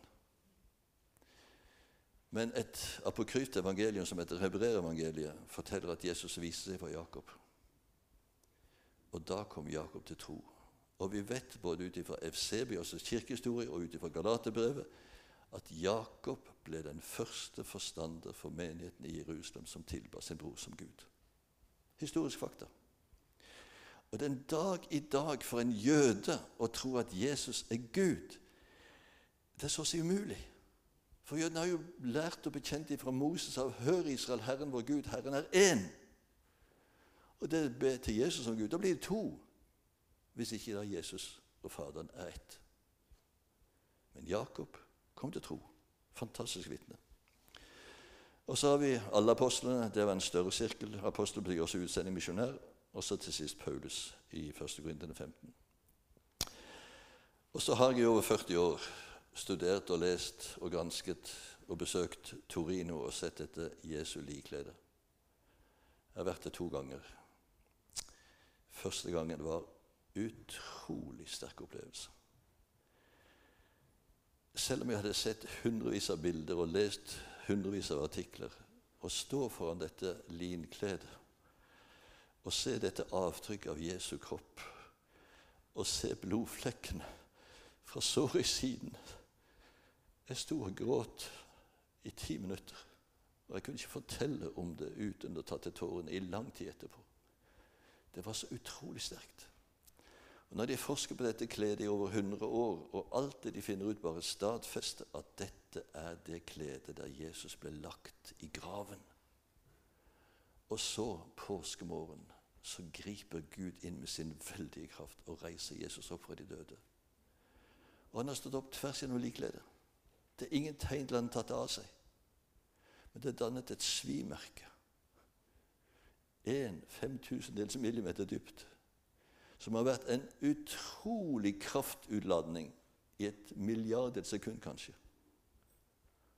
Men et apokryft evangelium som heter Hebreerevangeliet, forteller at Jesus viste seg for Jakob. Og da kom Jakob til tro. Og vi vet både ut ifra Efsebios' kirkehistorie og ut ifra Galaterbrevet at Jakob ble den første forstander for menigheten i Jerusalem som tilba sin bror som Gud. Historisk fakta. Og det er en dag i dag for en jøde å tro at Jesus er Gud. Det er så å si umulig. For jødene har jo lært og bekjent fra Moses av 'Hør, Israel, Herren vår Gud, Herren er én'. Og det ber til Jesus som Gud. Da blir det to, hvis ikke da Jesus og Faderen er ett. Men Jakob kom til tro. Fantastisk vitne. Og så har vi alle apostlene. Det var en større sirkel. Apostel betyr også utsending misjonær. Og så til sist Paulus i 1. Korintene 15. Og så har jeg i over 40 år studert og lest og gransket og besøkt Torino og sett etter Jesu liklede. Jeg har vært der to ganger. Første gangen var utrolig sterk opplevelse. Selv om jeg hadde sett hundrevis av bilder og lest hundrevis av artikler, å stå foran dette linkledet og se dette avtrykket av Jesu kropp og se blodflekkene fra såret i siden Jeg sto og gråt i ti minutter. Og jeg kunne ikke fortelle om det uten å ta til tårene i lang tid etterpå. Det var så utrolig sterkt. Og Når de forsker på dette kledet i over 100 år, og alt det de finner ut, bare stadfester at dette er det kledet der Jesus ble lagt i graven Og så, påskemorgen, så griper Gud inn med sin veldige kraft og reiser Jesus opp fra de døde. Og han har stått opp tvers gjennom likledet. Det er ingen tegn til han har tatt det av seg. Men det er dannet et svimerke. En femtusendels millimeter dypt som har vært en utrolig kraftutladning i et milliardels sekund, kanskje.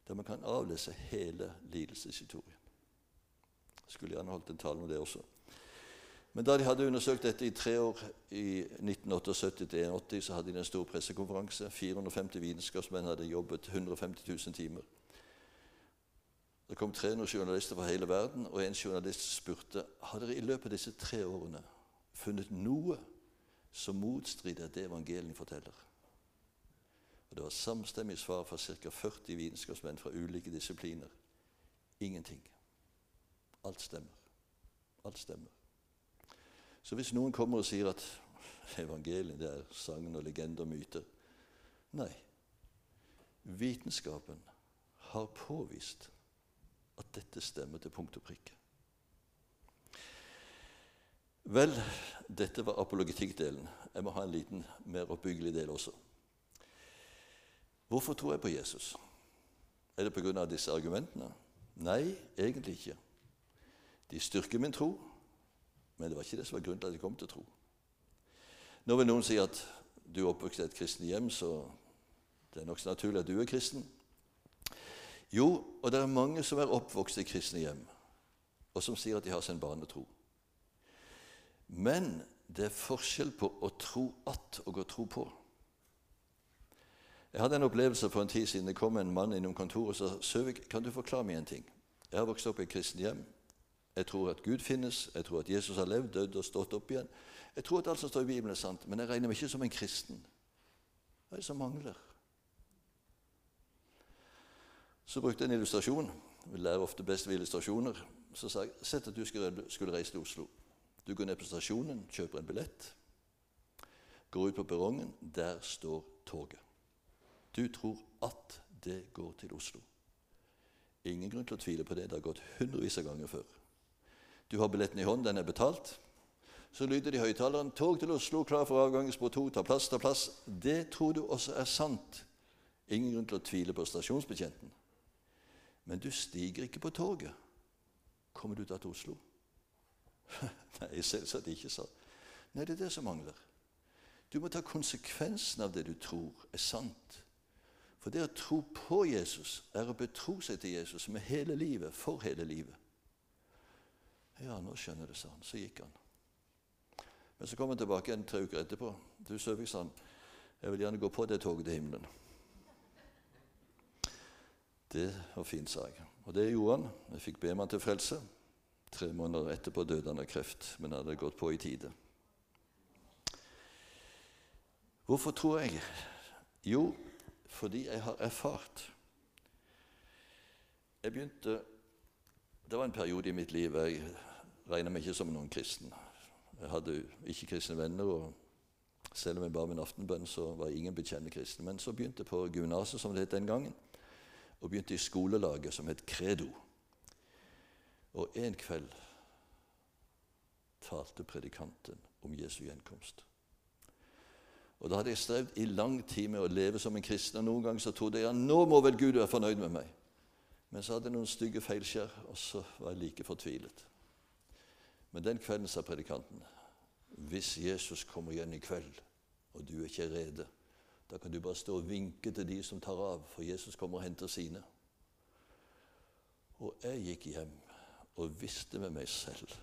Der man kan avlese hele lidelseshistorien. Skulle gjerne holdt en tale om det også. Men da de hadde undersøkt dette i tre år, i 1978-1980, så hadde de en stor pressekonferanse. 450 vitenskapsmenn hadde jobbet 150 000 timer. Det kom 300 journalister fra hele verden, og en journalist spurte har dere i løpet av disse tre årene funnet noe som motstrider det evangeliet forteller. Og Det var samstemmig svar fra ca. 40 vitenskapsmenn fra ulike disipliner. Ingenting. Alt stemmer. Alt stemmer. Så hvis noen kommer og sier at evangeliet det er sagn og legender og myter Nei. Vitenskapen har påvist at dette stemmer til punkt og prikke. Vel, dette var apologetikkdelen. Jeg må ha en liten, mer oppbyggelig del også. Hvorfor tror jeg på Jesus? Er det pga. disse argumentene? Nei, egentlig ikke. De styrker min tro, men det var ikke det som var grunnen til at jeg kom til tro. Nå vil noen si at du er oppvokst i et kristent hjem, så det er nokså naturlig at du er kristen. Jo, og det er mange som er oppvokst i kristne hjem, og som sier at de har sin barnetro. Men det er forskjell på å tro at og å tro på. Jeg hadde en opplevelse for en tid siden. Det kom en mann innom kontoret og sa Søvik, kan du forklare meg en ting? Jeg har vokst opp i et kristent hjem. Jeg tror at Gud finnes, jeg tror at Jesus har levd, dødd og stått opp igjen. Jeg tror at alt som står i Bibelen, er sant, men jeg regner meg ikke som en kristen. Hva er det som mangler? Så brukte jeg en illustrasjon. Vi lærer ofte best ved illustrasjoner. Så sa jeg sett at du skulle reise til Oslo. Du går ned på stasjonen, kjøper en billett, går ut på perrongen. Der står toget. Du tror at det går til Oslo. Ingen grunn til å tvile på det. Det har gått hundrevis av ganger før. Du har billetten i hånden, den er betalt. Så lyder det i høyttaleren 'Tog til Oslo, klar for avgang, spor 2, ta plass, ta plass'. Det tror du også er sant. Ingen grunn til å tvile på stasjonsbetjenten. Men du stiger ikke på toget. Kommer du da til Oslo? Nei, selvsagt ikke, sa Nei, det er det som mangler. Du må ta konsekvensen av det du tror er sant. For det å tro på Jesus er å betro seg til Jesus med hele livet, for hele livet. Ja, nå skjønner du, sa han. Så gikk han. Men så kom han tilbake en tre uker etterpå. Du Søvik, sa han, jeg vil gjerne gå på det toget til himmelen. Det var fint, sa jeg. Og det gjorde han. Jeg fikk be meg til frelse. Tre måneder etterpå døde han av kreft, men hadde gått på i tide. Hvorfor tror jeg? Jo, fordi jeg har erfart. Jeg begynte Det var en periode i mitt liv jeg regna meg ikke som noen kristen. Jeg hadde ikke kristne venner, og selv om jeg ba min aftenbønn, så var ingen bekjennende kristen. Men så begynte jeg på gymnaset, som det het den gangen, og begynte i skolelaget som het Credo. Og en kveld talte predikanten om Jesu gjenkomst. Og Da hadde jeg strevd i lang tid med å leve som en kristen. og Noen ganger så trodde jeg at nå må vel Gud være fornøyd med meg. Men så hadde jeg noen stygge feilskjær, og så var jeg like fortvilet. Men den kvelden sa predikanten hvis Jesus kommer igjen i kveld, og du er ikke rede, da kan du bare stå og vinke til de som tar av, for Jesus kommer og henter sine. Og jeg gikk hjem og visste med meg selv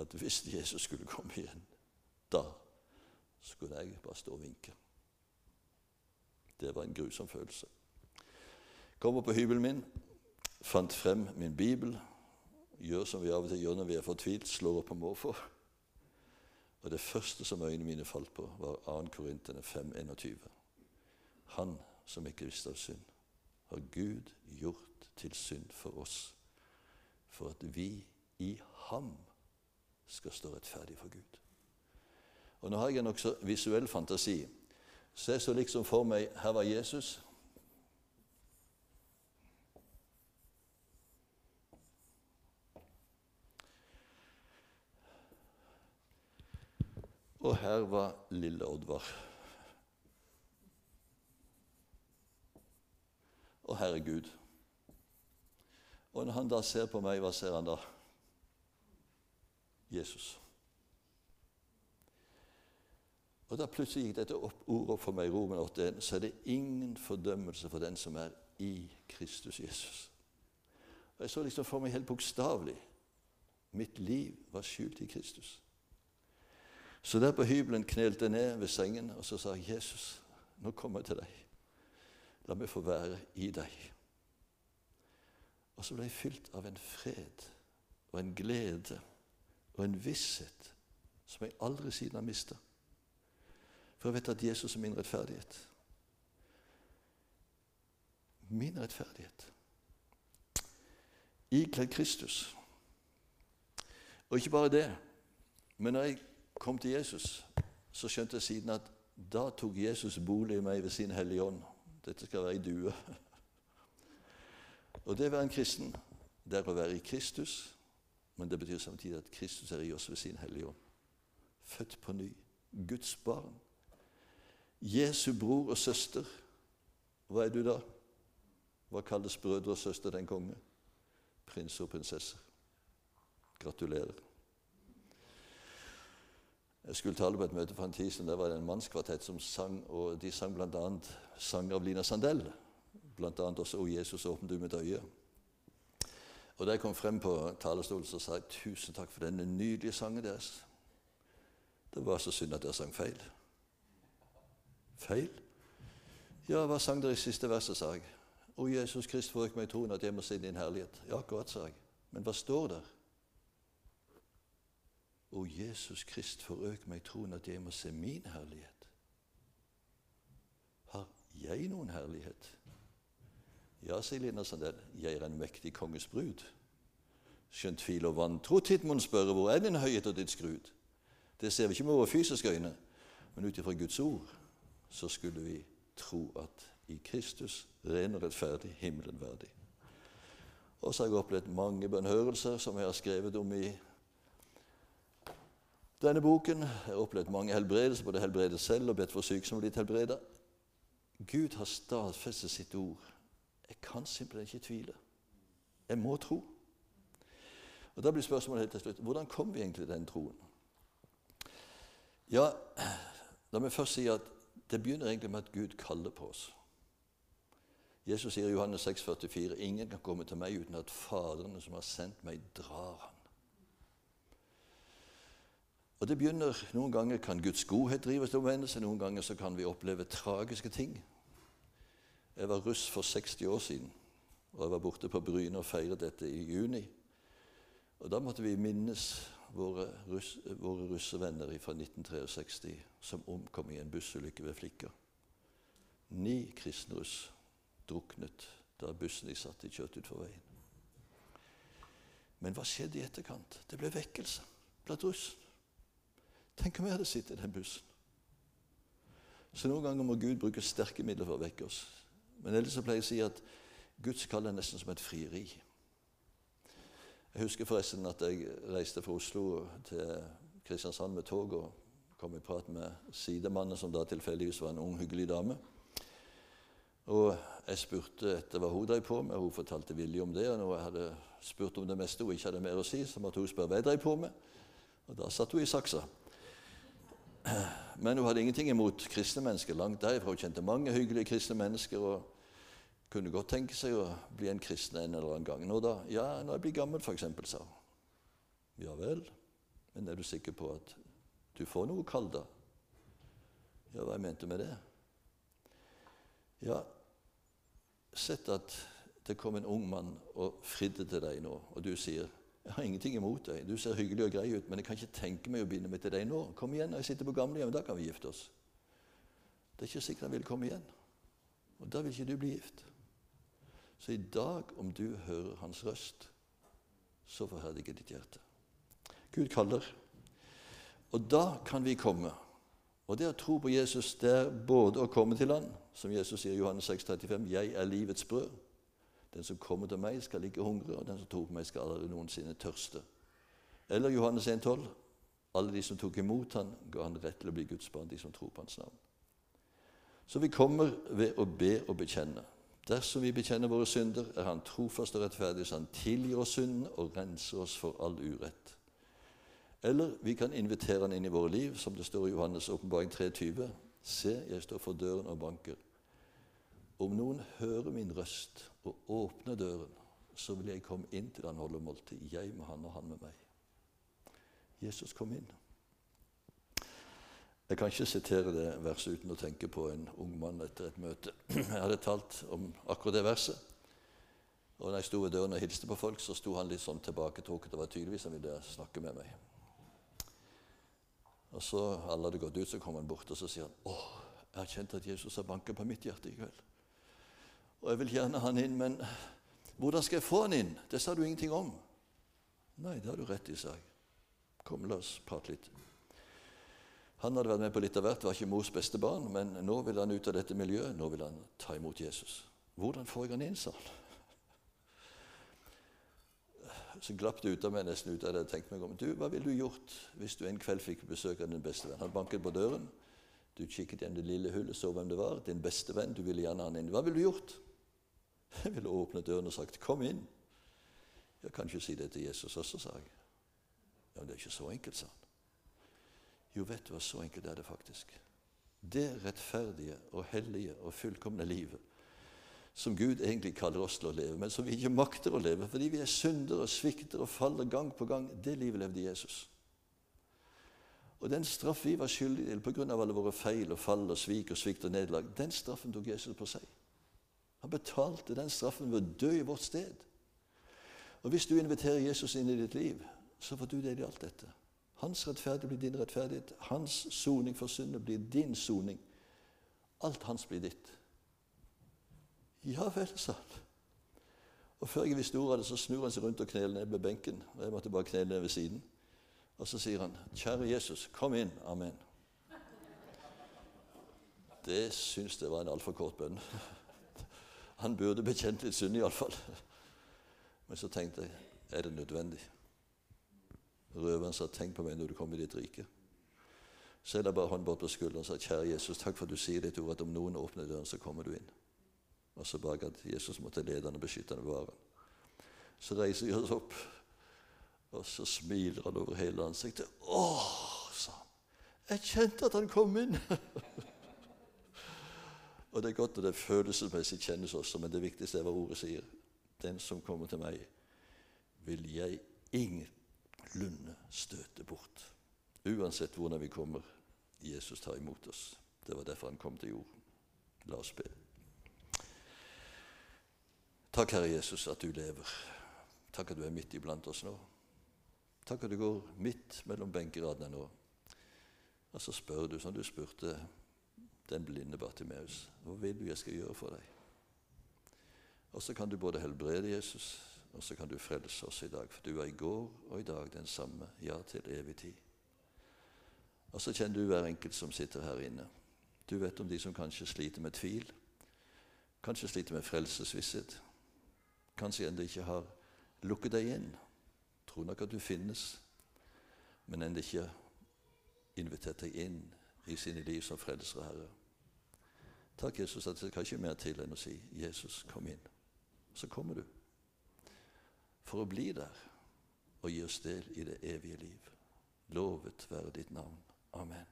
at hvis Jesus skulle komme igjen, da skulle jeg bare stå og vinke. Det var en grusom følelse. Kommer på hybelen min, fant frem min bibel, gjør som vi av og til gjør når vi er fortvilt, slår opp på måfå. Og det første som øynene mine falt på, var 2. Korintene 5,21. Han som ikke visste av synd, har Gud gjort til synd for oss, for at vi i ham skal stå rettferdig for Gud. Og Nå har jeg en nokså visuell fantasi. Jeg så liksom for meg her var Jesus. Og her var lille Oddvar. Og her er Gud. Og når han da ser på meg, hva ser han da? Jesus. Og Da plutselig gikk dette opp, ordet opp for meg i Romen 8.1, så er det ingen fordømmelse for den som er i Kristus Jesus. Og Jeg så liksom for meg helt bokstavelig mitt liv var skjult i Kristus. Så der på hybelen knelte jeg ned ved sengen og så sa jeg, 'Jesus, nå kommer jeg til deg. La meg få være i deg.' Og så ble jeg fylt av en fred og en glede og en visshet som jeg aldri siden har mista. For jeg vet at Jesus er min rettferdighet. Min rettferdighet. Ikledd Kristus. Og ikke bare det, men når jeg kom til Jesus, så skjønte jeg siden at da tok Jesus bolig i meg ved sin Hellige Ånd. Dette skal være ei due. Og det å være en kristen, det er å være i Kristus, men det betyr samtidig at Kristus er i oss ved sin Hellige Ånd. Født på ny. Guds barn. Jesu bror og søster. Hva er du da? Hva kalles brødre og søster den konge? Prins og prinsesser. Gratulerer. Jeg skulle tale på et møte for en tid siden. Der var det en mannskvartett som sang, og de sang bl.a. sang av Lina Sandell. Bl.a. også 'O Jesus, åpne du mitt øye'. Og Da jeg kom frem på talerstolen, så sa jeg tusen takk for denne nydelige sangen deres. Det var så synd at dere sang feil. Feil? Ja, hva sang dere i siste verset, sa jeg. O Jesus Krist, forøk meg i troen at jeg må se din herlighet. Ja, akkurat, sa jeg. Men hva står der? O Jesus Krist, forøk meg troen at jeg må se min herlighet. Har jeg noen herlighet? Ja, sier Lina Sandell, jeg er en mektig konges brud. Skjønt tvil og vantro mon spørre, hvor er din høyhet og ditt skrud? Det ser vi ikke med våre fysiske øyne, men ut ifra Guds ord så skulle vi tro at i Kristus ren og rettferdig, himmelen verdig. Og så har jeg opplevd mange bønnhørelser som jeg har skrevet om i denne boken. Jeg har opplevd mange helbredelser, både helbredet selv og bedt for syke som har blitt helbredet. Gud har stadfestet sitt ord. Jeg kan simpelthen ikke tvile. Jeg må tro. Og Da blir spørsmålet helt til slutt hvordan kom vi egentlig til den troen? Ja, La meg først si at det begynner egentlig med at Gud kaller på oss. Jesus sier i Johannes 6, 44, 'Ingen kan komme til meg uten at Faderen som har sendt meg, drar han'. Og det begynner, Noen ganger kan Guds godhet drives til omvendelse, noen ganger så kan vi oppleve tragiske ting. Jeg var russ for 60 år siden, og jeg var borte på Bryne og feiret dette i juni. Og Da måtte vi minnes våre, russ, våre russevenner fra 1963 som omkom i en bussulykke ved Flikka. Ni kristne russ druknet da bussen de satt i, kjørte utfor veien. Men hva skjedde i etterkant? Det ble vekkelse blant russen. Tenk om jeg hadde sittet i den bussen. Så noen ganger må Gud bruke sterke midler for å vekke oss. Men ellers så pleier jeg å si at Guds kall er nesten som et frieri. Jeg husker forresten at jeg reiste fra Oslo til Kristiansand med tog og kom i prat med sidemannen, som da tilfeldigvis var en ung, hyggelig dame. Og jeg spurte etter hva hun drev på med, hun fortalte villig om det. Og når jeg hadde spurt om det meste hun ikke hadde mer å si, så måtte hun spørre hva jeg drev på med. Og da satt hun i saksa. Men hun hadde ingenting imot kristne mennesker. Langt derifra. Hun kjente mange hyggelige kristne mennesker. og kunne godt tenke seg å bli en kristen en eller annen gang. Nå da? Ja, når jeg blir gammel, f.eks., sa hun. Ja vel, men er du sikker på at du får noe kall da? Ja, hva jeg mente med det? Ja, sett at det kom en ung mann og fridde til deg nå, og du sier jeg har ingenting imot deg, du ser hyggelig og grei ut, men jeg kan ikke tenke meg å begynne meg til deg nå. Kom igjen når jeg sitter på gamlehjem, da kan vi gifte oss. Det er ikke sikkert han vil komme igjen, og da vil ikke du bli gift. Så i dag, om du hører hans røst, så forherdiger ditt hjerte. Gud kaller. Og da kan vi komme. Og det å tro på Jesus, det er både å komme til Han, som Jesus sier i Johannes 6, 35, 'Jeg er livets brød'. Den som kommer til meg, skal ikke hungre, og den som tror på meg, skal aldri noensinne tørste. Eller Johannes 1, 12, Alle de som tok imot han, ga han rett til å bli Guds barn, de som tror på hans navn. Så vi kommer ved å be og bekjenne. Dersom vi bekjenner våre synder, er Han trofast og rettferdig, så Han tilgir oss synden og renser oss for all urett. Eller vi kan invitere Han inn i våre liv, som det står i Johannes' åpenbaring 3,20. Se, jeg står for døren og banker. Om noen hører min røst og åpner døren, så vil jeg komme inn til han holder måltid, jeg med han og han med meg. Jesus kom inn. Jeg kan ikke sitere det verset uten å tenke på en ung mann etter et møte. Jeg hadde talt om akkurat det verset. Og når jeg sto ved døren og hilste på folk, så sto han litt sånn tilbaketrukket. Det var tydeligvis han ville snakke med meg. Og så alle hadde gått ut, så kom han bort og så sier han, 'Å, jeg har kjent at Jesus har banket på mitt hjerte i kveld.' 'Og jeg vil gjerne ha han inn, men hvordan skal jeg få han inn?' Det sa du ingenting om. 'Nei, det har du rett i', sa jeg. 'Kom, la oss prate litt.' Han hadde vært med på litt av hvert, var ikke mors beste barn, men nå vil han ut av dette miljøet. Nå vil han ta imot Jesus. Hvordan får jeg han inn, sa han. Så glapp det ut av meg nesten ut av det jeg tenkte meg om. Du, Hva ville du gjort hvis du en kveld fikk besøk av din beste venn? Han banket på døren. Du kikket gjennom det lille hullet, så hvem det var. Din beste venn. Du ville gjerne ha han inn. Hva ville du gjort? Jeg ville åpnet døren og sagt 'Kom inn'. Jeg kan ikke si det til Jesus også, sa jeg. Ja, Det er ikke så enkelt, sa han. Jo, vet du hva, så enkelt er det faktisk. Det rettferdige og hellige og fullkomne livet som Gud egentlig kaller oss til å leve, men som vi ikke makter å leve fordi vi er syndere og svikter og faller gang på gang, det livet levde Jesus. Og den straff vi var skyldige til pga. alle våre feil og fall og svik og svikt og nederlag, den straffen tok Jesus på seg. Han betalte den straffen ved å dø i vårt sted. Og Hvis du inviterer Jesus inn i ditt liv, så får du del i alt dette. Hans rettferdighet blir din rettferdighet. Hans soning for syndet blir din soning. Alt hans blir ditt. Ja vel, sa han. Og Før jeg visste ordet av det, så snur han seg rundt og kneler ned ved benken. og Jeg måtte bare knele ned ved siden. Og så sier han, 'Kjære Jesus, kom inn. Amen.' Det syns jeg var en altfor kort bønn. Han burde bekjent litt synd, iallfall. Men så tenkte jeg, er det nødvendig? Røveren sa, 'Tenk på meg når du kommer i ditt rike'. Så jeg la bare hånden bort på skulderen og sa, 'Kjære Jesus, takk for at du sier ditt ord, at om noen åpner døren, så kommer du inn.' Og så ba at Jesus måtte lede han og beskytte han og bevare han. Så reiser vi oss opp, og så smiler han over hele ansiktet. 'Å', sa han. Jeg kjente at han kom inn. og det er godt at det følelsesmessig kjennes også, men det viktigste er hva ordet sier. Den som kommer til meg, vil jeg ingenlunde støte bort. Uansett hvordan vi kommer, Jesus tar imot oss. Det var derfor han kom til jorden. La oss be. Takk, Herre Jesus, at du lever. Takk at du er midt iblant oss nå. Takk at du går midt mellom benkeradene nå. Og så spør du, som du spurte den blinde Bartimeus, hva vil du jeg skal gjøre for deg? Og så kan du både helbrede Jesus, og så kan du frelse oss i dag. For du er i går og i dag den samme, ja, til evig tid. Og så kjenner du hver enkelt som sitter her inne. Du vet om de som kanskje sliter med tvil, kanskje sliter med frelsesvisshet. Kanskje ennå ikke har lukket deg inn. Tror nok at du finnes, men ennå ikke invitert deg inn i sine liv som frelser Herre. Takk, Jesus, at det skal ikke mer til enn å si 'Jesus, kom inn'. Så kommer du for å bli der og gi oss del i det evige liv. Lovet være ditt navn. Amen.